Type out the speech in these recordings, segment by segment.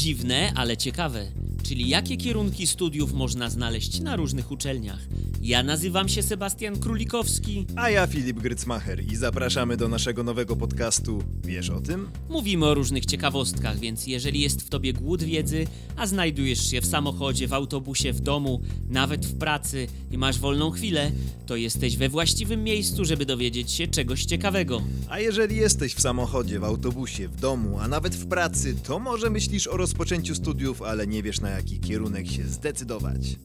Dziwne, ale ciekawe. Czyli jakie kierunki studiów można znaleźć na różnych uczelniach. Ja nazywam się Sebastian Królikowski. A ja Filip Grycmacher i zapraszamy do naszego nowego podcastu Wiesz o tym? Mówimy o różnych ciekawostkach, więc jeżeli jest w tobie głód wiedzy, a znajdujesz się w samochodzie, w autobusie, w domu, nawet w pracy i masz wolną chwilę, to jesteś we właściwym miejscu, żeby dowiedzieć się czegoś ciekawego. A jeżeli jesteś w samochodzie, w autobusie, w domu, a nawet w pracy, to może myślisz o rozpoczęciu studiów, ale nie wiesz na jaki kierunek się zdecydować.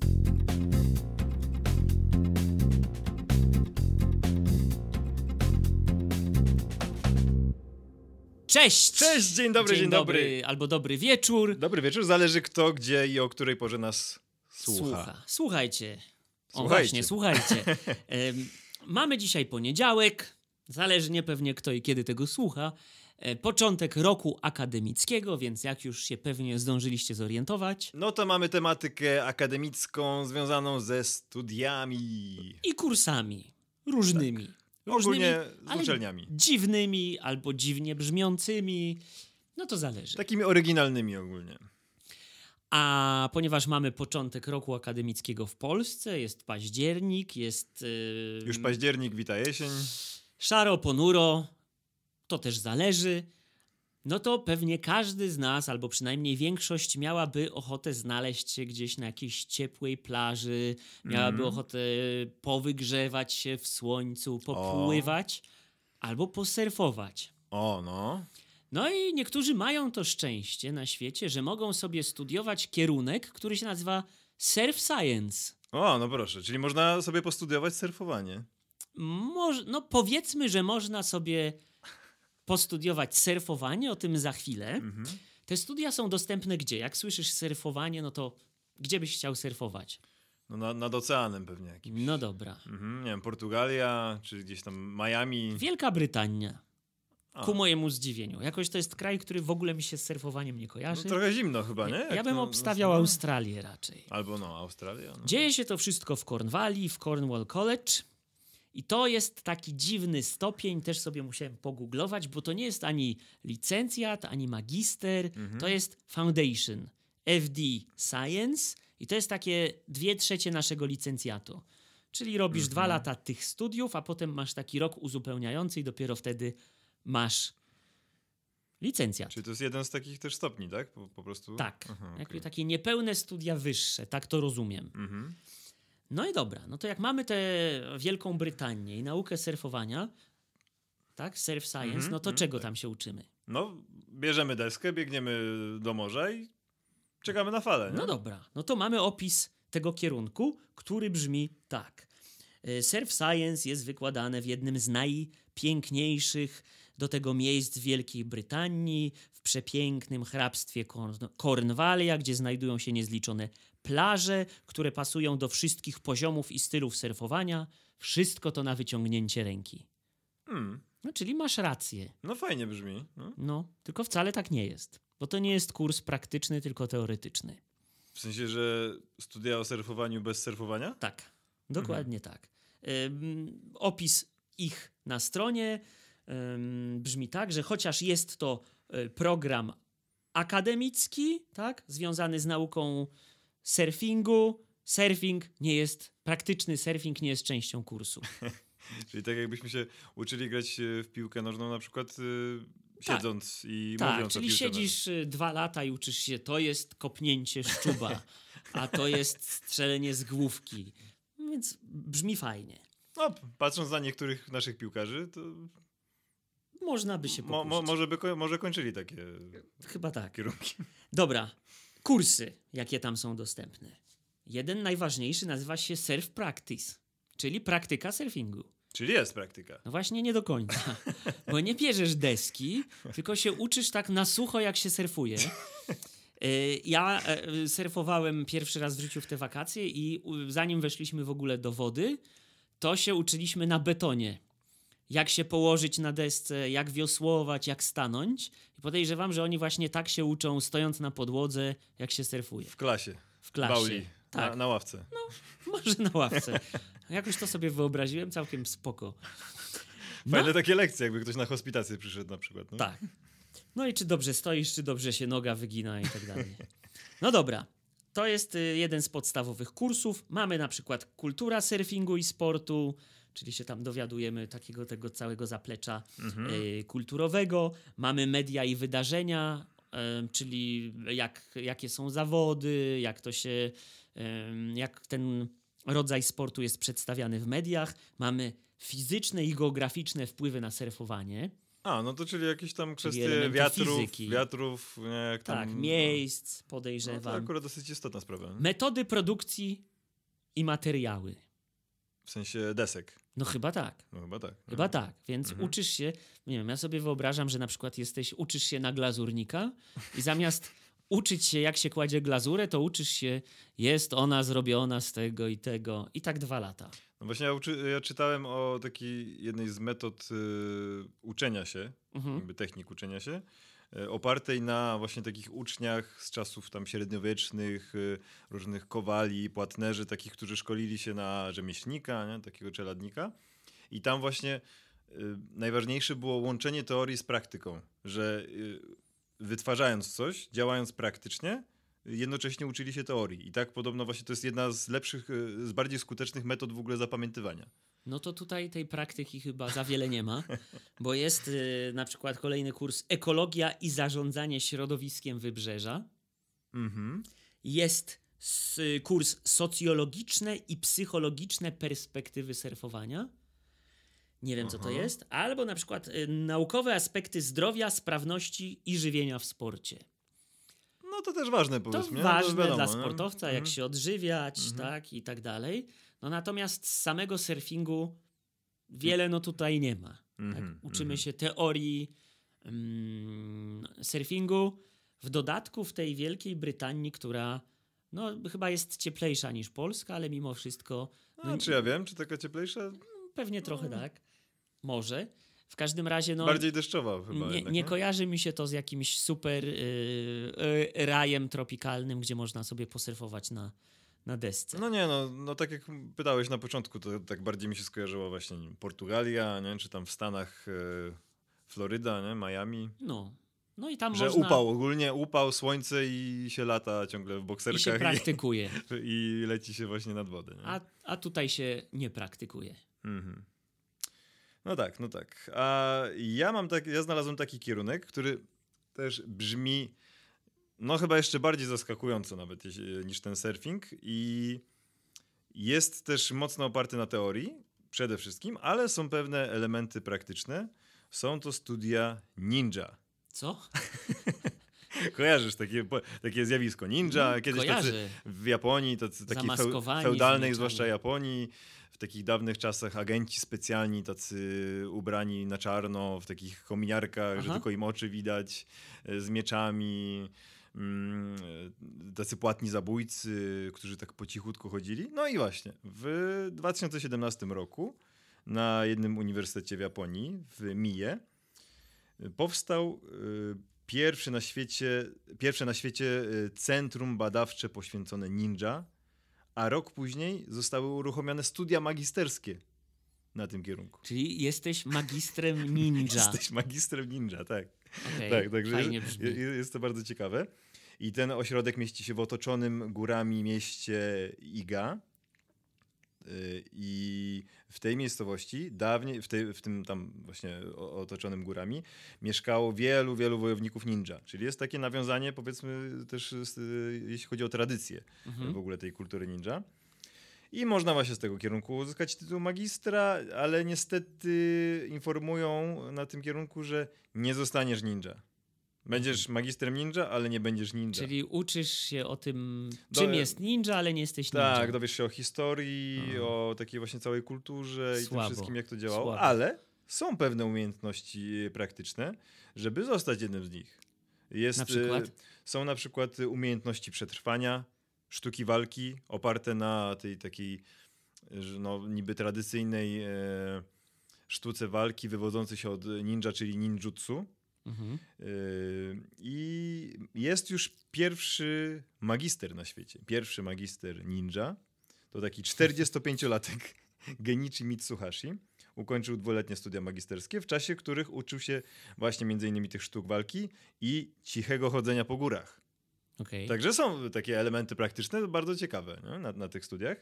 Cześć! Cześć, dzień dobry, dzień dobry. Albo dobry wieczór. Dobry wieczór, zależy kto, gdzie i o której porze nas słucha. Słuchajcie. O Słuchajcie. właśnie, słuchajcie. Mamy dzisiaj poniedziałek, zależnie pewnie kto i kiedy tego słucha. E, Początek roku akademickiego, więc jak już się pewnie zdążyliście zorientować. No to mamy tematykę akademicką związaną ze studiami. I kursami różnymi. Ogólnie z uczelniami. Dziwnymi albo dziwnie brzmiącymi. No to zależy. Takimi oryginalnymi ogólnie. A ponieważ mamy początek roku akademickiego w Polsce, jest październik, jest yy, Już październik, wita jesień. szaro, ponuro, to też zależy. No to pewnie każdy z nas, albo przynajmniej większość, miałaby ochotę znaleźć się gdzieś na jakiejś ciepłej plaży, miałaby Mhm. ochotę powygrzewać się w słońcu, popływać albo posurfować. O, no. No i niektórzy mają to szczęście na świecie, że mogą sobie studiować kierunek, który się nazywa Surf Science. O, no proszę, czyli można sobie postudiować surfowanie. Moż, no powiedzmy, że można sobie postudiować surfowanie, o tym za chwilę. Mhm. Te studia są dostępne gdzie? Jak słyszysz surfowanie, no to gdzie byś chciał surfować? No na, nad oceanem pewnie jakimś. No dobra. Mhm, nie wiem, Portugalia, czy gdzieś tam Miami. Wielka Brytania. A. Ku mojemu zdziwieniu. Jakoś to jest kraj, który w ogóle mi się z surfowaniem nie No, kojarzy. trochę zimno chyba, nie? ja Jak bym to- obstawiał no, Australię raczej. Albo no, Australia. No. Dzieje się to wszystko w Cornwalli, w Cornwall College. I to jest taki dziwny stopień, też sobie musiałem pogooglować, bo to nie jest ani licencjat, ani magister, to jest Foundation, FD Science i to jest takie dwie trzecie naszego licencjatu. Czyli robisz dwa lata tych studiów, a potem masz taki rok uzupełniający i dopiero wtedy masz licencjat. Czyli to jest jeden z takich też stopni, tak? Po, po prostu? Tak, Aha, jakby okej. takie niepełne studia wyższe, tak to rozumiem. Mhm. No i dobra, no to jak mamy tę Wielką Brytanię i naukę surfowania, tak, surf science, Mhm, no to mhm, czego tak. tam się uczymy? No, bierzemy deskę, biegniemy do morza i czekamy na falę, nie? No dobra, no to mamy opis tego kierunku, który brzmi tak. E, Surf science jest wykładane w jednym z najpiękniejszych do tego miejsc w Wielkiej Brytanii, przepięknym hrabstwie Corn- Cornwallia, gdzie znajdują się niezliczone plaże, które pasują do wszystkich poziomów i stylów surfowania. Wszystko to na wyciągnięcie ręki. Hmm. No, czyli masz rację. No fajnie brzmi. No. No, tylko wcale tak nie jest. Bo to nie jest kurs praktyczny, tylko teoretyczny. W sensie, że studia o surfowaniu bez surfowania? Tak, dokładnie tak. Ym, opis ich na stronie ym, brzmi tak, że chociaż jest to program akademicki, tak, związany z nauką surfingu, surfing nie jest, praktyczny surfing nie jest częścią kursu. Czyli tak jakbyśmy się uczyli grać e, w piłkę nożną na przykład y, siedząc i tak, mówiąc czyli o piłce siedzisz y, dwa lata i uczysz się, to jest kopnięcie szczuba, a to jest strzelenie z główki. Więc brzmi fajnie. No, patrząc na niektórych naszych piłkarzy, to Można by się mo, pokusić. mo, może by może kończyli takie Chyba tak. kierunki. Dobra, kursy, jakie tam są dostępne. Jeden najważniejszy nazywa się Surf Practice, czyli praktyka surfingu. Czyli jest praktyka. No właśnie nie do końca, bo nie bierzesz deski, tylko się uczysz tak na sucho, jak się surfuje. Y, Ja e, surfowałem pierwszy raz w życiu w te wakacje i zanim weszliśmy w ogóle do wody, to się uczyliśmy na betonie. Jak się położyć na desce, jak wiosłować, jak stanąć. I podejrzewam, że oni właśnie tak się uczą, stojąc na podłodze, jak się surfuje. W klasie. W klasie. Bauli. Tak. Na, na ławce. Może na ławce. Jakoś to sobie wyobraziłem, całkiem spoko. No, Fajne takie lekcje, jakby ktoś na hospitację przyszedł na przykład. No? tak. No i czy dobrze stoisz, czy dobrze się noga wygina i tak dalej. No dobra. To jest y, jeden z podstawowych kursów. Mamy na przykład kultura surfingu i sportu, czyli się tam dowiadujemy takiego tego całego zaplecza Mhm. y, kulturowego. Mamy media i wydarzenia, czyli jak, jakie są zawody, jak to się, jak ten rodzaj sportu jest przedstawiany w mediach. Mamy fizyczne i geograficzne wpływy na surfowanie. A, no to czyli jakieś tam kwestie wiatrów, fizyki. wiatrów, nie, jak Tak, tam... miejsc, No, to podejrzewam. akurat dosyć istotna sprawa. nie? Metody produkcji i materiały. W sensie desek. No chyba tak. No chyba tak. Chyba tak, więc Mhm. uczysz się, nie wiem, ja sobie wyobrażam, że na przykład jesteś, uczysz się na glazurnika i zamiast uczyć się jak się kładzie glazurę, to uczysz się, jest ona zrobiona z tego i tego i tak dwa lata. No właśnie ja, uczy, ja czytałem o takiej jednej z metod y, uczenia się, Mhm. jakby technik uczenia się, y, opartej na właśnie takich uczniach z czasów tam średniowiecznych, y, różnych kowali, płatnerzy, takich, którzy szkolili się na rzemieślnika, nie? takiego czeladnika. I tam właśnie y, najważniejsze było łączenie teorii z praktyką, że y, wytwarzając coś, działając praktycznie, jednocześnie uczyli się teorii. I tak podobno właśnie to jest jedna z lepszych, y, z bardziej skutecznych metod w ogóle zapamiętywania. No to tutaj tej praktyki chyba za wiele nie ma, bo jest y, na przykład kolejny kurs Ekologia i zarządzanie środowiskiem wybrzeża. Mhm. Jest s- kurs Socjologiczne i psychologiczne perspektywy surfowania. Nie wiem, co to Aha. jest. Albo na przykład y, naukowe aspekty zdrowia, sprawności i żywienia w sporcie. No to też ważne To powiedzmy. nie? ważne wiadomo, dla nie? sportowca, jak Mhm. się odżywiać, Mhm. tak, i tak dalej. No natomiast z samego surfingu wiele no tutaj nie ma. Tak? Mhm, Uczymy mhm. się teorii mm, surfingu. W dodatku w tej Wielkiej Brytanii, która no, chyba jest cieplejsza niż Polska, ale mimo wszystko A, no, czy ja wiem, czy taka cieplejsza? pewnie trochę tak. Może. W każdym razie no, Bardziej deszczowa chyba nie, jednak, nie kojarzy mi się to z jakimś super y, y, rajem tropikalnym, gdzie można sobie posurfować na, na desce. No nie, no, no tak jak pytałeś na początku, to tak bardziej mi się skojarzyło właśnie nie Portugalia, nie? czy tam w Stanach e, Floryda, nie? Miami. No. No i tam Że można... upał, ogólnie upał, słońce i się lata ciągle w I się bokserkach i, praktykuje. i, leci się właśnie nad wodę. Nie? A, a tutaj się nie praktykuje. Mhm. No tak, no tak. A ja mam tak, ja znalazłem taki kierunek, który też brzmi no chyba jeszcze bardziej zaskakująco nawet niż ten surfing i jest też mocno oparty na teorii przede wszystkim, ale są pewne elementy praktyczne. Są to studia ninja. Co? Kojarzysz takie, takie zjawisko ninja? Mm, Kiedyś tacy w Japonii, tacy, takiej feu, Zamaskowani feudalnej zwyczajnie. zwłaszcza Japonii, w takich dawnych czasach agenci specjalni, tacy ubrani na czarno, w takich kominiarkach, że Aha. tylko im oczy widać, e, z mieczami, mm, e, tacy płatni zabójcy, którzy tak po cichutku chodzili. No i właśnie, w 2017 roku na jednym uniwersytecie w Japonii, w Mie, powstał y, pierwszy na świecie, pierwsze na świecie centrum badawcze poświęcone ninja, a rok później zostały uruchomione studia magisterskie na tym kierunku. Czyli jesteś magistrem ninja. Jesteś magistrem ninja, tak. Okej, tak, także jest, jest to bardzo ciekawe. I ten ośrodek mieści się w otoczonym górami mieście Iga. Y, I w tej miejscowości, dawniej, w, tej, w tym tam właśnie otoczonym górami, mieszkało wielu, wielu wojowników ninja. Czyli jest takie nawiązanie, powiedzmy, też y, jeśli chodzi o tradycję Mhm. w ogóle tej kultury ninja. I można właśnie z tego kierunku uzyskać tytuł magistra, ale niestety informują na tym kierunku, że nie zostaniesz ninja. Będziesz magistrem ninja, ale nie będziesz ninja. Czyli uczysz się o tym, Do- czym jest ninja, ale nie jesteś ninja. Tak, dowiesz się o historii, Aha. o takiej właśnie całej kulturze i Słabo. tym wszystkim, jak to działało, Słabo. ale są pewne umiejętności praktyczne, żeby zostać jednym z nich. Jest, Na przykład? e, Są na przykład umiejętności przetrwania, sztuki walki oparte na tej takiej że no, niby tradycyjnej e, sztuce walki wywodzącej się od ninja, czyli ninjutsu. Mhm. Yy, I jest już pierwszy magister na świecie. Pierwszy magister ninja. To taki 45-latek Genichi Mitsuhashi. ukończył dwuletnie studia magisterskie, w czasie których uczył się właśnie między innymi tych sztuk walki i cichego chodzenia po górach. Okej. Także są takie elementy praktyczne bardzo ciekawe? Na, na tych studiach.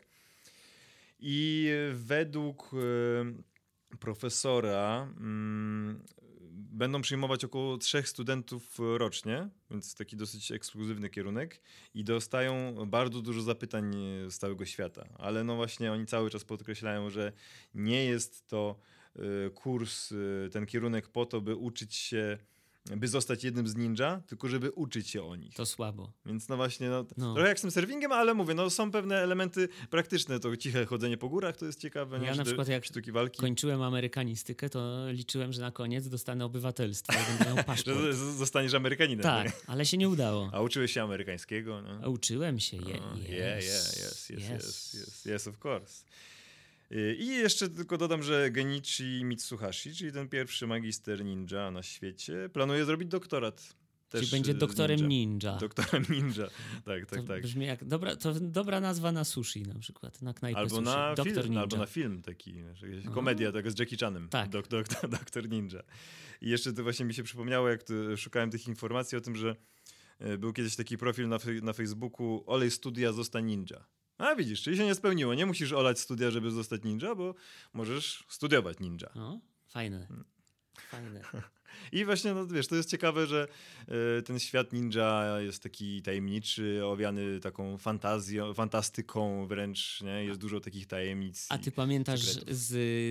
I według e, profesora mm, będą przyjmować około trzech studentów rocznie, więc taki dosyć ekskluzywny kierunek i dostają bardzo dużo zapytań z całego świata. Ale no właśnie oni cały czas podkreślają, że nie jest to e, kurs, e, ten kierunek po to, by uczyć się, by zostać jednym z ninja, tylko żeby uczyć się o nich. To słabo. Więc no właśnie, no, No. trochę jak z tym surfingiem, ale mówię, no są pewne elementy praktyczne. To ciche chodzenie po górach to jest ciekawe. nie? Ja na przykład jak Sztuki walki. Kończyłem amerykanistykę, to liczyłem, że na koniec dostanę obywatelstwo będę miał paszport. Zostaniesz Amerykaninem. nie? Tak, ale się nie udało. A uczyłeś się amerykańskiego? No? A Uczyłem się. Je, yes, yeah, yeah, yes, yes, yes, yes, yes, of course. Y, I jeszcze tylko dodam, że Genichi Mitsuhashi, czyli ten pierwszy magister ninja na świecie, planuje zrobić doktorat. Czyli Też będzie y, z doktorem ninja. Doktorem ninja. Tak, tak, to tak. brzmi jak dobra, to dobra nazwa na sushi na przykład, na knajpę Albo sushi. na, Doktor film, Ninja. albo na film taki, No. komedia taka z Jackie Chanem. Tak. Dok, dok, doktor Ninja. I jeszcze to właśnie mi się przypomniało, jak szukałem tych informacji o tym, że e, był kiedyś taki profil na, na Facebooku Olej studia, zostań ninja. A widzisz, czyli się nie spełniło. Nie musisz olać studia, żeby zostać ninja, bo możesz studiować ninja. No, fajne. Hmm. Fajne. I właśnie, no wiesz, to jest ciekawe, że e, ten świat ninja jest taki tajemniczy, owiany taką fantazją, fantastyką wręcz, nie? Jest dużo takich tajemnic. A ty pamiętasz, z,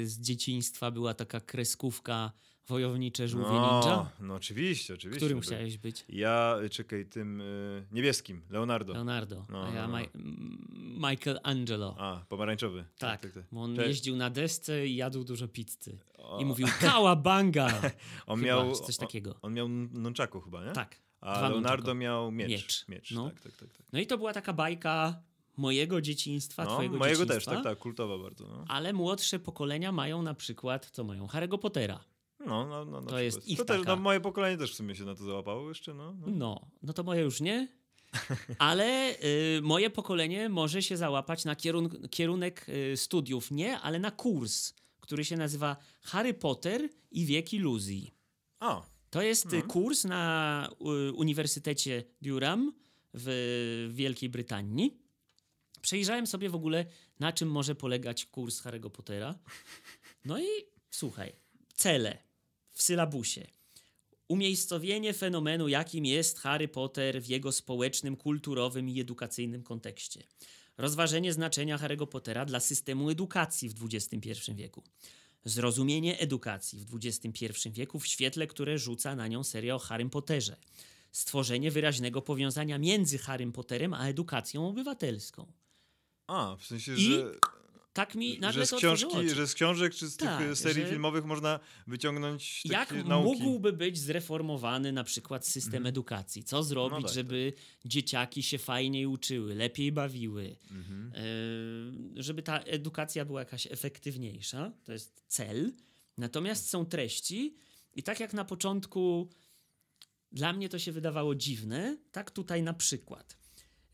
z dzieciństwa była taka kreskówka Wojownicze Żółwie no, Ninja? No oczywiście, oczywiście. Którym Był- chciałeś być? Ja, y, czekaj, tym y, niebieskim, Leonardo. Leonardo. No, a ja no, no. Michelangelo. A, pomarańczowy. tak, tak, tak. bo on Cze- jeździł na desce i jadł dużo pizzy. O, I mówił kałabanga! on Chyba, miał, coś takiego. On, on miał nunchaku chyba, nie? Tak. A Leonardo nunchaku. miał miecz. Miecz, miecz. no. Tak, tak, tak. tak. No i to była taka bajka mojego dzieciństwa, No, twojego mojego dzieciństwa. też, tak, tak, kultowa bardzo. No, Ale młodsze pokolenia mają na przykład, co mają? Harry'ego Pottera. No, no, no na To jest ich to też, taka- no, Moje pokolenie też w sumie się na to załapało jeszcze, no. no. No, no to moje już nie. Ale y, moje pokolenie może się załapać na kierun- kierunek y, studiów, nie, ale na kurs, który się nazywa Harry Potter i Wiek Iluzji. A, To jest Mhm. y, kurs na y, Uniwersytecie Durham w Wielkiej Brytanii. Przejrzałem sobie w ogóle, na czym może polegać kurs Harry'ego Pottera. No i słuchaj, cele w sylabusie. Umiejscowienie fenomenu, jakim jest Harry Potter w jego społecznym, kulturowym i edukacyjnym kontekście. Rozważenie znaczenia Harry'ego Pottera dla systemu edukacji w XXI wieku. Zrozumienie edukacji w XXI wieku w świetle, które rzuca na nią seria o Harrym Potterze. Stworzenie wyraźnego powiązania między Harrym Potterem a edukacją obywatelską. a, w sensie, I że, Tak mi nagle że, z to książki, że z książek czy z Tak, tych y, serii filmowych można wyciągnąć takie Jak nauki. mógłby być zreformowany na przykład system edukacji? Co zrobić, No tak, żeby dzieciaki się fajniej uczyły, lepiej bawiły, Mhm. e, żeby ta edukacja była jakaś efektywniejsza? To jest cel. Natomiast są treści i tak jak na początku dla mnie to się wydawało dziwne, tak tutaj na przykład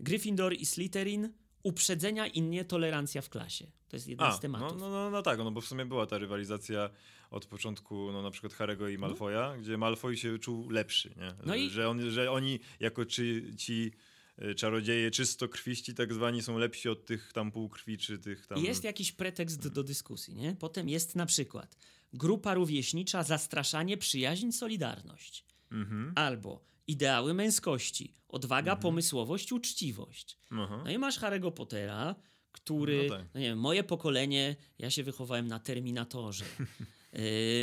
Gryffindor i Slytherin uprzedzenia i nietolerancja w klasie. To jest jeden A, z no, tematów. no, no, no tak, no bo w sumie była ta rywalizacja od początku, no na przykład Harego i Malfoja, gdzie Malfoy się czuł lepszy, nie? No i- że, on, że oni jako czy, ci e, czarodzieje czystokrwiści tak zwani są lepsi od tych tam półkrwi, czy tych tam... Jest jakiś pretekst do dyskusji, nie? Potem jest na przykład grupa rówieśnicza, zastraszanie, przyjaźń, solidarność. Mhm. Albo ideały męskości, odwaga, pomysłowość, uczciwość. Aha. No i masz Harry'ego Pottera, który, No no, tak. nie wiem, moje pokolenie, ja się wychowałem na Terminatorze, yy,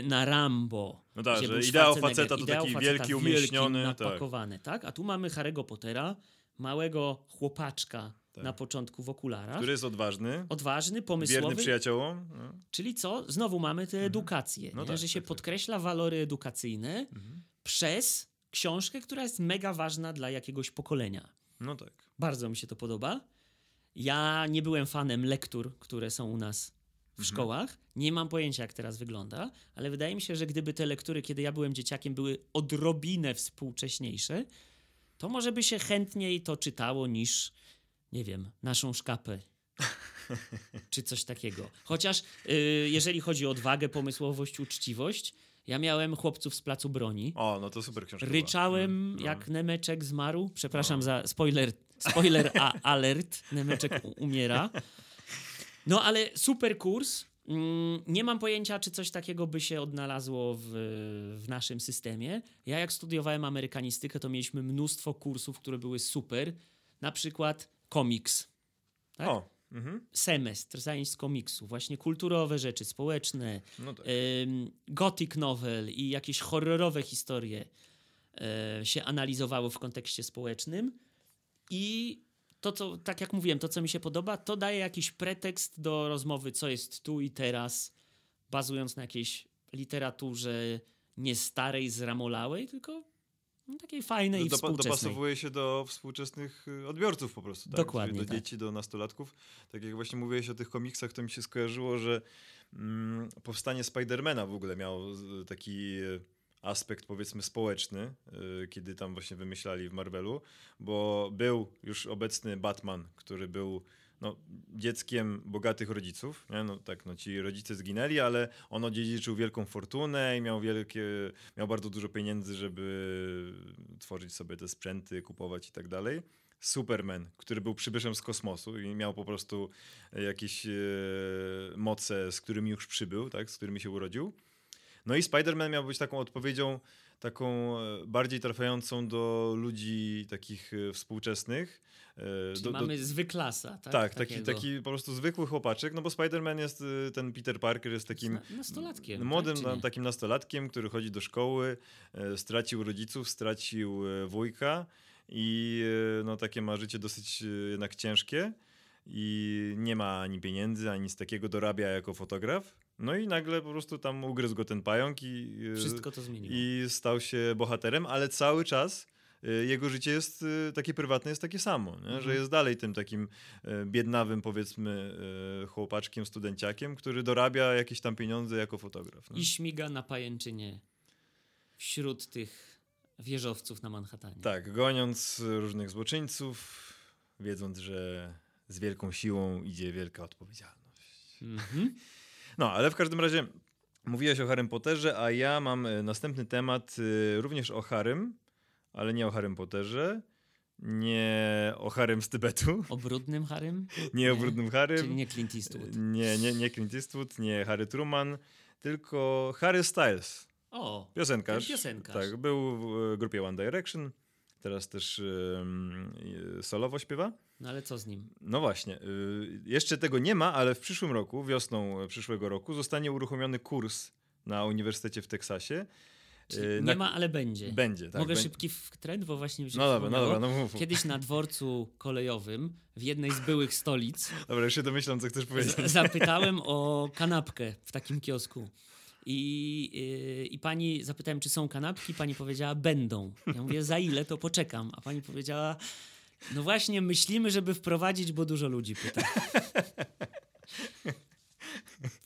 na Rambo. No tak, że ideał faceta to Ideał taki faceta wielki, umieśniony, tak. napakowany, tak. A tu mamy Harry'ego Pottera, małego chłopaczka Tak. na początku w okularach. Który jest odważny, Odważny, wierny pomysłowy, przyjaciołom. No. Czyli co? Znowu mamy tę edukację, No nie? tak, że się tak, tak. podkreśla walory edukacyjne Mhm. przez książkę, która jest mega ważna dla jakiegoś pokolenia. no tak. Bardzo mi się to podoba. Ja nie byłem fanem lektur, które są u nas w Mhm. szkołach. Nie mam pojęcia, jak teraz wygląda, ale wydaje mi się, że gdyby te lektury, kiedy ja byłem dzieciakiem, były odrobinę współcześniejsze, to może by się chętniej to czytało niż, nie wiem, naszą szkapę. czy coś takiego. Chociaż y, jeżeli chodzi o odwagę, pomysłowość, uczciwość, ja miałem chłopców z placu broni. O, no to super książka. Ryczałem, była. No. jak Nemeczek zmarł. Przepraszam za spoiler, spoiler a, alert. Nemeczek umiera. No ale super kurs. Mm, Nie mam pojęcia, czy coś takiego by się odnalazło w, w naszym systemie. Ja, jak studiowałem amerykanistykę, to mieliśmy mnóstwo kursów, które były super. Na przykład komiks. Tak? O, mhm. Semestr zajęć z komiksu. Właśnie kulturowe rzeczy, społeczne, no tak. ym, gothic novel i jakieś horrorowe historie e, się analizowało w kontekście społecznym. I to, co, tak jak mówiłem, to, co mi się podoba, to daje jakiś pretekst do rozmowy, co jest tu i teraz, bazując na jakiejś literaturze nie starej, zramolałej, tylko no, takiej fajnej i Dopa- współczesnej. dopasowuje się do współczesnych y, odbiorców po prostu. Tak? Dokładnie Czyli do tak. dzieci, do nastolatków. Tak jak właśnie mówiłeś o tych komiksach, to mi się skojarzyło, że mm, powstanie Spidermana w ogóle miało taki y, aspekt powiedzmy społeczny, y, kiedy tam właśnie wymyślali w Marvelu, bo był już obecny Batman, który był no, dzieckiem bogatych rodziców. Nie? No, tak, no, ci rodzice zginęli, ale on odziedziczył wielką fortunę i miał, wielkie, miał bardzo dużo pieniędzy, żeby tworzyć sobie te sprzęty, kupować i tak dalej. Superman, który był przybyszem z kosmosu i miał po prostu jakieś e, moce, z którymi już przybył, tak, z którymi się urodził. No i Spider-Man miał być taką odpowiedzią, taką e, bardziej trafiającą do ludzi takich e, współczesnych. e, Czyli do- do- mamy zwyklasa, tak? tak, taki, Takiego. taki po prostu zwykły chłopaczek, no bo Spider-Man jest, ten Peter Parker jest takim Na- nastolatkiem, młodym, tak, na- nie? takim nastolatkiem, który chodzi do szkoły, stracił rodziców, stracił wujka i no takie ma życie dosyć jednak ciężkie i nie ma ani pieniędzy, ani nic takiego, dorabia jako fotograf. No i nagle po prostu tam ugryzł go ten pająk i, e, Wszystko to zmieniło. i stał się bohaterem, ale cały czas y, jego życie jest y, takie prywatne, jest takie samo, że Mhm. jest dalej tym takim y, biednawym, powiedzmy, y, chłopaczkiem, studenciakiem, który dorabia jakieś tam pieniądze jako fotograf. nie? I śmiga na pajęczynie wśród tych wieżowców na Manhattanie. Tak, goniąc różnych złoczyńców, wiedząc, że z wielką siłą idzie wielka odpowiedzialność. Mhm. No, ale w każdym razie mówiłeś o Harrym Potterze, a ja mam e, następny temat y, również o Harrym, ale nie o Harrym Potterze, nie o Harrym z Tybetu, O brudnym Harrym? nie o Nie, brudnym Czyli Harrym, nie Clint Eastwood. nie, nie, nie Clint Eastwood, nie Harry Truman, tylko Harry Styles, O, piosenkarz. Piosenkarz. Tak, był w e, grupie One Direction, teraz też solowo śpiewa. no ale co z nim? No właśnie, y, jeszcze tego nie ma, ale w przyszłym roku, wiosną przyszłego roku, zostanie uruchomiony kurs na Uniwersytecie w Teksasie. Czyli Y, nie na- ma, ale będzie. Będzie, tak. Mogę bę- szybki w trend, bo właśnie mi się No dobra, no dobra, no mów. Kiedyś na dworcu kolejowym w jednej z byłych stolic Dobra, już się domyślam, co chcesz powiedzieć. z- zapytałem o kanapkę w takim kiosku. I, yy, I pani zapytałem, czy są kanapki. Pani powiedziała, będą. Ja mówię, za ile to poczekam. A pani powiedziała, no właśnie, myślimy, żeby wprowadzić, bo dużo ludzi pyta.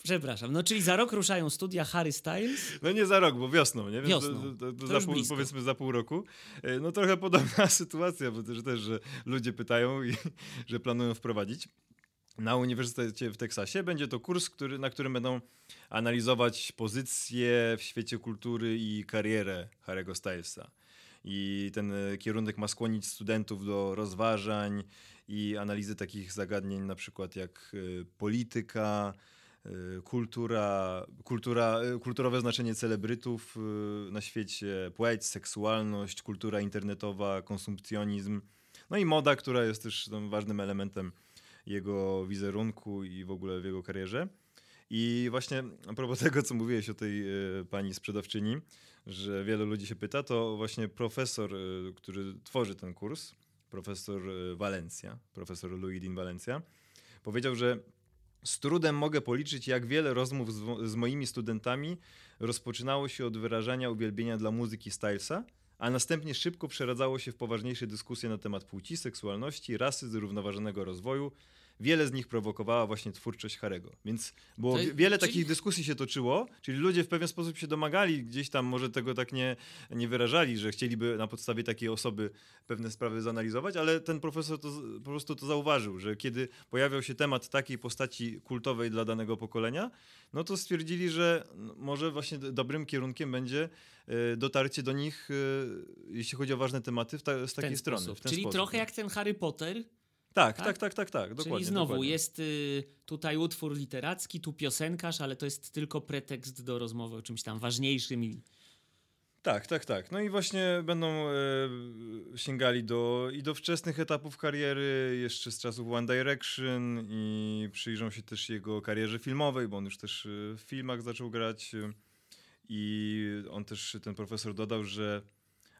Przepraszam. No czyli za rok ruszają studia Harry Styles. No nie za rok, bo wiosną, nie? Więc Wiosną. To, to, to za pół, powiedzmy za pół roku. E, No trochę podobna sytuacja, bo też, też że ludzie pytają i że planują wprowadzić. Na Uniwersytecie w Teksasie będzie to kurs, który, na którym będą analizować pozycję w świecie kultury i karierę Harry'ego Stylesa. I ten e, kierunek ma skłonić studentów do rozważań i analizy takich zagadnień, na przykład jak e, polityka, e, kultura, kultura, kulturowe znaczenie celebrytów na świecie, płeć, seksualność, kultura internetowa, konsumpcjonizm, no i moda, która jest też ważnym elementem jego wizerunku i w ogóle w jego karierze. I właśnie a propos tego, co mówiłeś o tej e, pani sprzedawczyni, że wielu ludzi się pyta, to właśnie profesor, e, który tworzy ten kurs, profesor e, Valencia, profesor Luidin Valencia, powiedział, że z trudem mogę policzyć, jak wiele rozmów z, z moimi studentami rozpoczynało się od wyrażania uwielbienia dla muzyki Stylesa, a następnie szybko przeradzało się w poważniejsze dyskusje na temat płci, seksualności, rasy, zrównoważonego rozwoju, wiele z nich prowokowała właśnie twórczość Harego. Więc było To- wi- wiele czyli- takich dyskusji się toczyło, czyli ludzie w pewien sposób się domagali, gdzieś tam może tego tak nie, nie wyrażali, że chcieliby na podstawie takiej osoby pewne sprawy zanalizować, ale ten profesor to, po prostu to zauważył, że kiedy pojawiał się temat takiej postaci kultowej dla danego pokolenia, no to stwierdzili, że może właśnie dobrym kierunkiem będzie e, dotarcie do nich, e, jeśli chodzi o ważne tematy, w ta, z w ten takiej strony. sposób. W ten Czyli sposób, trochę no. jak ten Harry Potter. Tak, tak? tak, tak, tak, tak, dokładnie. Czyli znowu dokładnie. jest y, tutaj utwór literacki, tu piosenkarz, ale to jest tylko pretekst do rozmowy o czymś tam ważniejszym. I... Tak, tak, tak. No i właśnie będą e, sięgali do, i do wczesnych etapów kariery, jeszcze z czasów One Direction i przyjrzą się też jego karierze filmowej, bo on już też e, w filmach zaczął grać. e, I on też, ten profesor dodał, że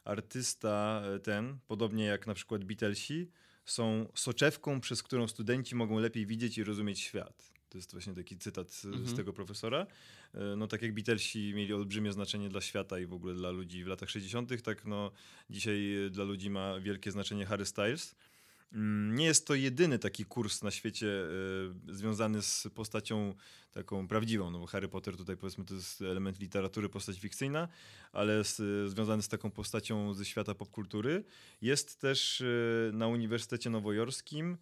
artysta e, ten, podobnie jak na przykład Beatlesi, są soczewką, przez którą studenci mogą lepiej widzieć i rozumieć świat. To jest właśnie taki cytat z, z Mhm. tego profesora. E, No tak jak Beatlesi mieli olbrzymie znaczenie dla świata i w ogóle dla ludzi w latach 60., tak no dzisiaj e, dla ludzi ma wielkie znaczenie Harry Styles. Mm, Nie jest to jedyny taki kurs na świecie e, związany z postacią taką prawdziwą. No bo Harry Potter tutaj powiedzmy to jest element literatury, postać fikcyjna, ale z, związany z taką postacią ze świata popkultury. Jest też e, na Uniwersytecie Nowojorskim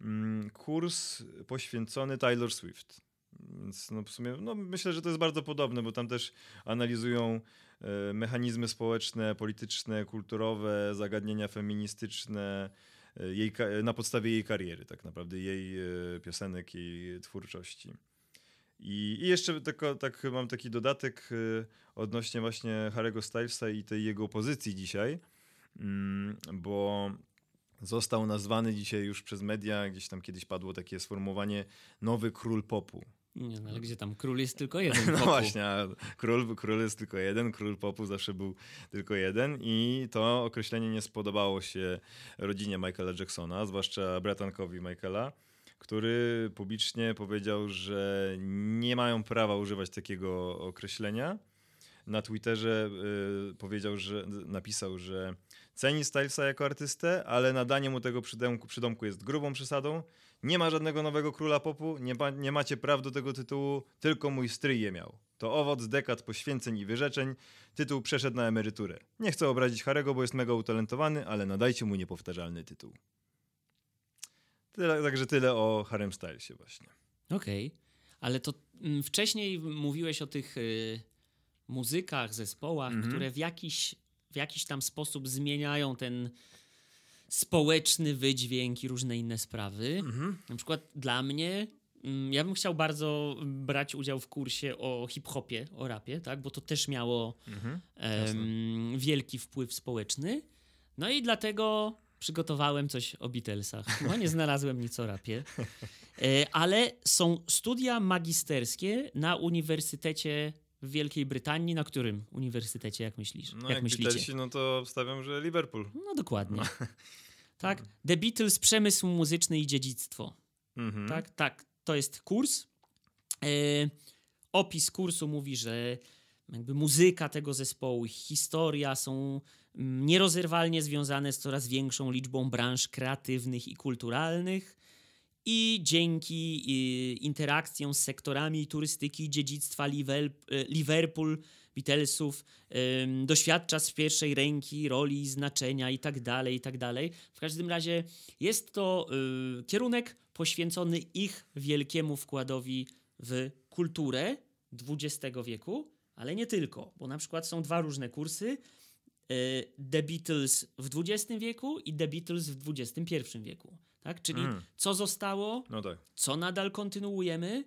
mm, kurs poświęcony Taylor Swift. Więc no w sumie no myślę, że to jest bardzo podobne, bo tam też analizują e, mechanizmy społeczne, polityczne, kulturowe, zagadnienia feministyczne jej, ka- na podstawie jej kariery, tak naprawdę, jej e, piosenek, jej twórczości. I, i jeszcze tylko, tak mam taki dodatek e, odnośnie właśnie Harry'ego Stylesa i tej jego pozycji dzisiaj, mm, bo został nazwany dzisiaj już przez media, gdzieś tam kiedyś padło takie sformułowanie nowy król popu. Nie, no, ale gdzie tam król jest tylko jeden. No popu. właśnie, a król, król jest tylko jeden, król popu zawsze był tylko jeden i to określenie nie spodobało się rodzinie Michaela Jacksona, zwłaszcza bratankowi Michaela, który publicznie powiedział, że nie mają prawa używać takiego określenia. Na Twitterze y, powiedział, że napisał, że ceni Stylesa jako artystę, ale nadanie mu tego przydomku, przydomku jest grubą przesadą. Nie ma żadnego nowego króla popu, nie, ma, nie macie praw do tego tytułu, tylko mój stryj je miał. To owoc dekad poświęceń i wyrzeczeń. Tytuł przeszedł na emeryturę. Nie chcę obrazić Harego, bo jest mega utalentowany, ale nadajcie mu niepowtarzalny tytuł. Tyle, także tyle o Harem Stylesie właśnie. Okej, ale to mm, wcześniej mówiłeś o tych y, muzykach, zespołach, Mhm. które w jakiś, w jakiś tam sposób zmieniają ten społeczny wydźwięk i różne inne sprawy. Na przykład dla mnie, mm, ja bym chciał bardzo brać udział w kursie o hip-hopie, o rapie, tak? bo to też miało Mhm. em, wielki wpływ społeczny. No i dlatego przygotowałem coś o Beatlesach. No nie znalazłem nic o rapie. E, ale są studia magisterskie na Uniwersytecie w Wielkiej Brytanii. Na którym uniwersytecie, jak myślisz? No jak, jak, myślicie? No to wstawiam, że Liverpool. No dokładnie. Tak. The Beatles, przemysł muzyczny i dziedzictwo. Mhm. Tak, tak. To jest kurs. E, opis kursu mówi, że jakby muzyka tego zespołu, ich historia są mm, nierozerwalnie związane z coraz większą liczbą branż kreatywnych i kulturalnych. I dzięki y, interakcjom z sektorami turystyki, dziedzictwa e, Liverpool, Beatlesów, doświadcza z pierwszej ręki roli, znaczenia i tak dalej, i tak. W każdym razie jest to y, kierunek poświęcony ich wielkiemu wkładowi w kulturę XX wieku, ale nie tylko, bo na przykład są dwa różne kursy. y, The Beatles w XX wieku i The Beatles w XXI wieku. Tak? Czyli Mm. co zostało, No tak. co nadal kontynuujemy.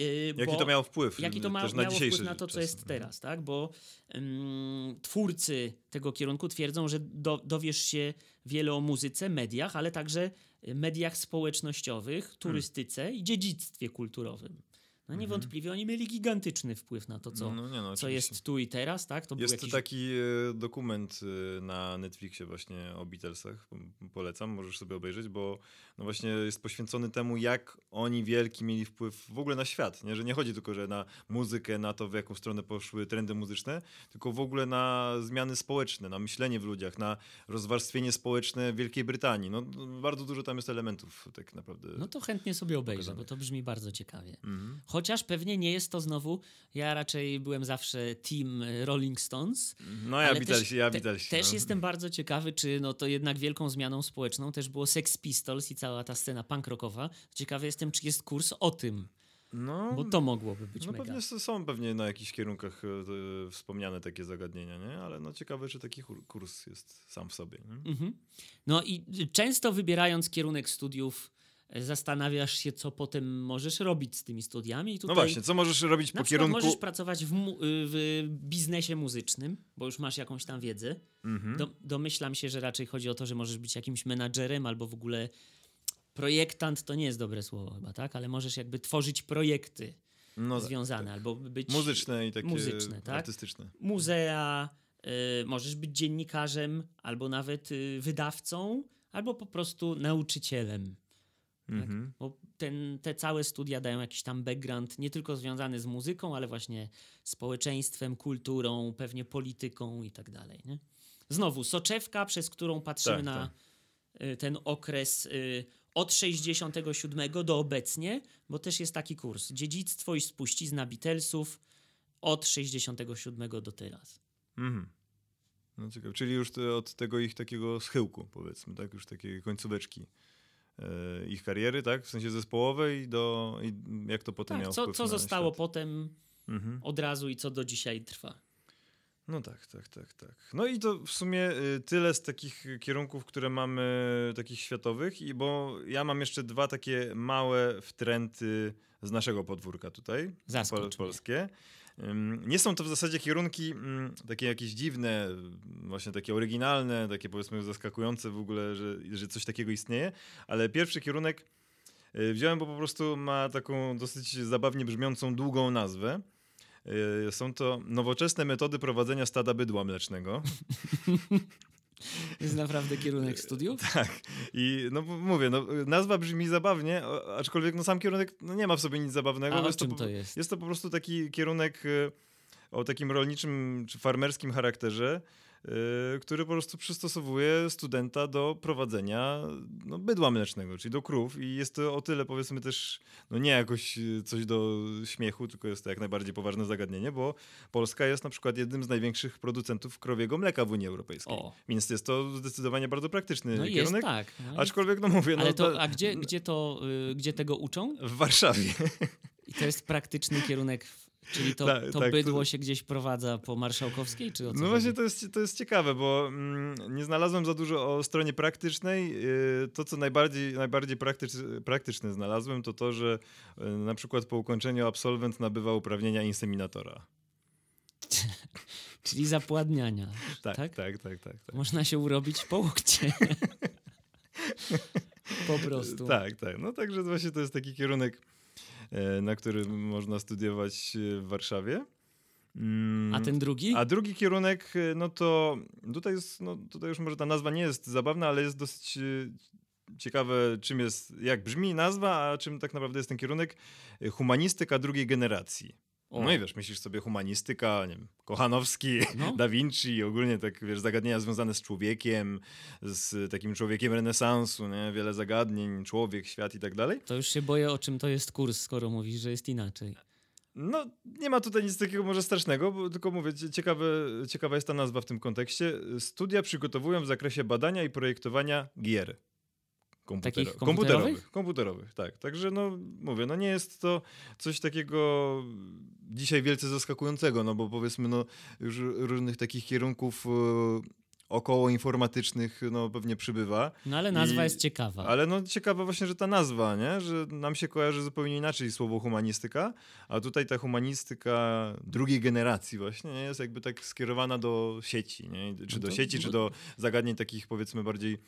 y, Jaki bo- to miał wpływ? Jaki to ma, też na miało wpływ na to, co czas. jest teraz, tak? Bo ym, twórcy tego kierunku twierdzą, że do, dowiesz się wiele o muzyce, mediach, ale także mediach społecznościowych, turystyce i dziedzictwie kulturowym. No niewątpliwie oni mieli gigantyczny wpływ na to, co, No nie, no, co jest tu i teraz, tak? To Jest jakiś... taki e, dokument e, na Netflixie właśnie o Beatlesach. Polecam, możesz sobie obejrzeć, bo no właśnie jest poświęcony temu, jak oni wielki mieli wpływ w ogóle na świat. Nie? Że nie chodzi tylko że na muzykę, na to, w jaką stronę poszły trendy muzyczne, tylko w ogóle na zmiany społeczne, na myślenie w ludziach, na rozwarstwienie społeczne Wielkiej Brytanii. No, bardzo dużo tam jest elementów tak naprawdę. No to chętnie sobie obejrzę, pokazane. bo to brzmi bardzo ciekawie. Mhm. Chociaż pewnie nie jest to znowu, ja raczej byłem zawsze team Rolling Stones. No ja ale Beatlesi, ja te- Beatlesi. też no. jestem bardzo ciekawy, czy no to jednak wielką zmianą społeczną też było Sex Pistols i cała ta scena punk rockowa. Ciekawy jestem, czy jest kurs o tym, No, bo to mogłoby być No mega. pewnie są pewnie na jakichś kierunkach e, wspomniane takie zagadnienia, nie? Ale no ciekawe, czy taki kur- kurs jest sam w sobie. Nie? Mhm. No i często wybierając kierunek studiów, zastanawiasz się, co potem możesz robić z tymi studiami. I tutaj No właśnie, co możesz robić po kierunku... możesz pracować w, mu- w biznesie muzycznym, bo już masz jakąś tam wiedzę. Mhm. Do, domyślam się, że raczej chodzi o to, że możesz być jakimś menadżerem albo w ogóle projektant to nie jest dobre słowo chyba, tak? Ale możesz jakby tworzyć projekty no, tak, związane tak. albo być Muzyczne i takie muzyczne, tak? artystyczne. muzea, y, możesz być dziennikarzem albo nawet y, wydawcą, albo po prostu nauczycielem. Mhm. Bo ten, te całe studia dają jakiś tam background nie tylko związany z muzyką, ale właśnie społeczeństwem, kulturą, pewnie polityką i tak dalej. Nie? Znowu, soczewka, przez którą patrzymy Tak, na y, ten okres y, od 67 do obecnie, bo też jest taki kurs. Dziedzictwo i spuścizna Beatlesów od 67 do teraz. Mhm. No ciekawe. Czyli już te, od tego ich takiego schyłku, powiedzmy, tak? Już takiej końcóweczki ich kariery, tak? W sensie zespołowej do... I jak to potem Tak, miało co, co zostało świat? potem Mhm. od razu i co do dzisiaj trwa. No tak, tak, tak, tak. No i to w sumie y, tyle z takich kierunków, które mamy takich światowych, i bo ja mam jeszcze dwa takie małe wtręty z naszego podwórka tutaj, Zaskocz mnie. polskie. Ym, Nie są to w zasadzie kierunki mm, takie jakieś dziwne, właśnie takie oryginalne, takie powiedzmy zaskakujące w ogóle, że, że coś takiego istnieje, ale pierwszy kierunek y, wziąłem, bo po prostu ma taką dosyć zabawnie brzmiącą, długą nazwę. Y, Są to nowoczesne metody prowadzenia stada bydła mlecznego. Jest naprawdę kierunek studiów? Tak. I no mówię, no, nazwa brzmi zabawnie, aczkolwiek no, sam kierunek no, nie ma w sobie nic zabawnego. A jest czym po- to jest? Jest to po prostu taki kierunek y, o takim rolniczym czy farmerskim charakterze, który po prostu przystosowuje studenta do prowadzenia no, bydła mlecznego, czyli do krów. I jest to o tyle powiedzmy też, no nie jakoś y, coś do śmiechu, tylko jest to jak najbardziej poważne zagadnienie, bo Polska jest na przykład jednym z największych producentów krowiego mleka w Unii Europejskiej. O. Więc jest to zdecydowanie bardzo praktyczny No jest kierunek. tak. No jest. Aczkolwiek, no mówię, no Ale to, to- a gdzie, gdzie, to, y, gdzie tego uczą? w Warszawie. I to jest praktyczny kierunek, w- czyli to, Tak, to tak, bydło to- się gdzieś prowadza po Marszałkowskiej, czy o No właśnie to jest, to jest ciekawe, bo mm, nie znalazłem za dużo o stronie praktycznej. Yy, To, co najbardziej, najbardziej praktycz, praktyczne znalazłem, to to, że yy, na przykład po ukończeniu absolwent nabywa uprawnienia inseminatora. Czyli zapładniania. Tak, Tak? tak, tak, tak. tak. Można się urobić po łokcie. po prostu. Tak, tak. No także właśnie to jest taki kierunek, na którym można studiować e, w Warszawie. Mm, A ten drugi? A drugi kierunek, y, no to tutaj jest, no tutaj już może ta nazwa nie jest zabawna, ale jest dosyć ciekawe, czym jest, jak brzmi nazwa, a czym tak naprawdę jest ten kierunek. Humanistyka drugiej generacji. O. No i wiesz, myślisz sobie humanistyka, nie wiem, Kochanowski, No. Da Vinci, ogólnie tak, wiesz, zagadnienia związane z człowiekiem, z takim człowiekiem renesansu, nie? wiele zagadnień, człowiek, świat i tak dalej. To już się boję, o czym to jest kurs, skoro mówisz, że jest inaczej. No, nie ma tutaj nic takiego może strasznego, bo tylko mówię, cie- ciekawe, ciekawa jest ta nazwa w tym kontekście. Studia przygotowują w zakresie badania i projektowania gier. Komputero- Takich komputerowych? Komputerowych, tak. Także no, mówię, no nie jest to coś takiego dzisiaj wielce zaskakującego, no bo powiedzmy, no już różnych takich kierunków e, około informatycznych, no pewnie przybywa. No ale nazwa I- jest ciekawa. Ale no ciekawe właśnie, że ta nazwa, nie? Że nam się kojarzy zupełnie inaczej słowo humanistyka, a tutaj ta humanistyka drugiej generacji właśnie nie? jest jakby tak skierowana do sieci, nie? Czy No do to- sieci, no- czy do zagadnień takich powiedzmy bardziej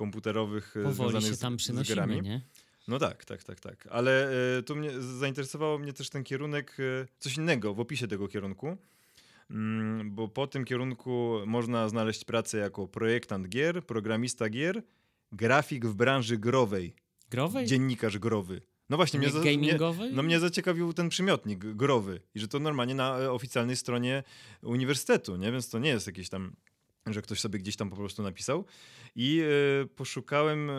komputerowych e, Powoli związanych się z, tam z przynosimy, grami. nie? No tak, tak, tak, tak. Ale e, tu mnie zainteresowało mnie też ten kierunek, e, coś innego w opisie tego kierunku. Mm, bo po tym kierunku można znaleźć pracę jako projektant gier, programista gier, grafik w branży growej, Growej? dziennikarz growy. No właśnie, Nie mnie, za, mnie, no mnie zaciekawił ten przymiotnik growy i że to normalnie na oficjalnej stronie uniwersytetu, nie? Więc to nie jest jakieś tam że ktoś sobie gdzieś tam po prostu napisał. I e, poszukałem, e,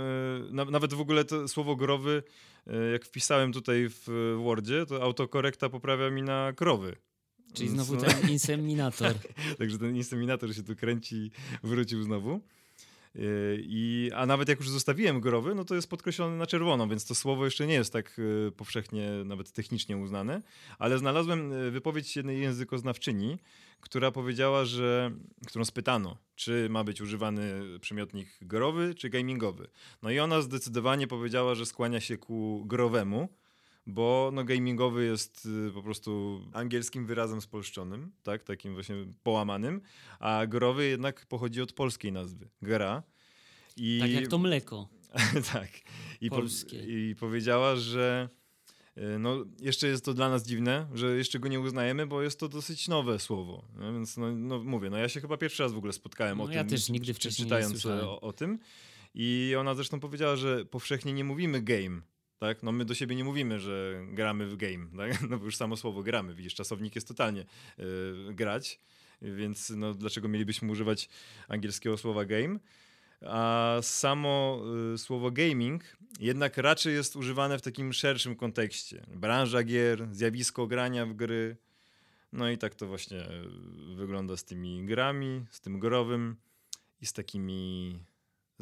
na, nawet w ogóle to słowo growy, e, jak wpisałem tutaj w Wordzie, to autokorekta poprawia mi na krowy. Czyli znowu no- ten inseminator. Także ten inseminator się tu kręci, wrócił znowu. Yy, I, a nawet jak już zostawiłem growy, no to jest podkreślone na czerwono, więc to słowo jeszcze nie jest tak yy, powszechnie, nawet technicznie uznane. Ale znalazłem yy, wypowiedź jednej językoznawczyni, która powiedziała, że, którą spytano, czy ma być używany przymiotnik growy, czy gamingowy. No i ona zdecydowanie powiedziała, że skłania się ku growemu, bo no, gamingowy jest y, po prostu angielskim wyrazem spolszczonym, tak, takim właśnie połamanym, a growy jednak pochodzi od polskiej nazwy, gra. I, Tak jak to mleko. tak. I, po, polskie. I powiedziała, że y, no, jeszcze jest to dla nas dziwne, że jeszcze go nie uznajemy, bo jest to dosyć nowe słowo. No, więc no, no, mówię, no ja się chyba pierwszy raz w ogóle spotkałem No o ja tym. też nigdy wcześniej nie czytając słyszałem. o, o tym. I ona zresztą powiedziała, że powszechnie nie mówimy game. Tak? No my do siebie nie mówimy, że gramy w game, tak? no bo już samo słowo gramy, widzisz, czasownik jest totalnie y, grać, więc no, dlaczego mielibyśmy używać angielskiego słowa game? A samo y, słowo gaming jednak raczej jest używane w takim szerszym kontekście. Branża gier, zjawisko grania w gry. No i tak to właśnie y, wygląda z tymi grami, z tym growym i z takimi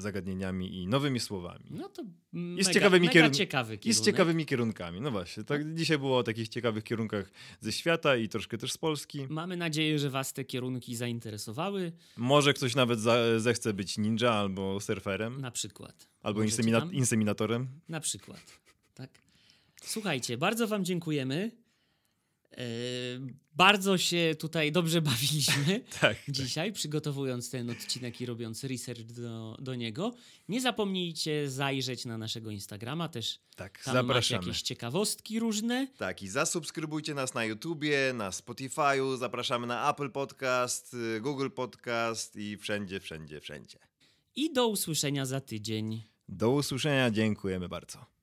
zagadnieniami i nowymi słowami. No to I mega, z ciekawymi mega ciekawy I z kierunek. ciekawymi kierunkami. No właśnie, tak dzisiaj było o takich ciekawych kierunkach ze świata i troszkę też z Polski. Mamy nadzieję, że was te kierunki zainteresowały. Może ktoś nawet za, zechce być ninja albo surferem, Na przykład. albo insemina- inseminatorem. Na przykład. Tak. Słuchajcie, bardzo Wam dziękujemy. E, bardzo się tutaj dobrze bawiliśmy Tak. dzisiaj, przygotowując ten odcinek i robiąc research do, do niego. Nie zapomnijcie zajrzeć na naszego Instagrama, też Tak, tam zapraszamy. jakieś ciekawostki różne. Tak, i zasubskrybujcie nas na YouTubie, na Spotify'u, zapraszamy na Apple Podcast, y, Google Podcast i wszędzie, wszędzie, wszędzie. I do usłyszenia za tydzień. Do usłyszenia, dziękujemy bardzo.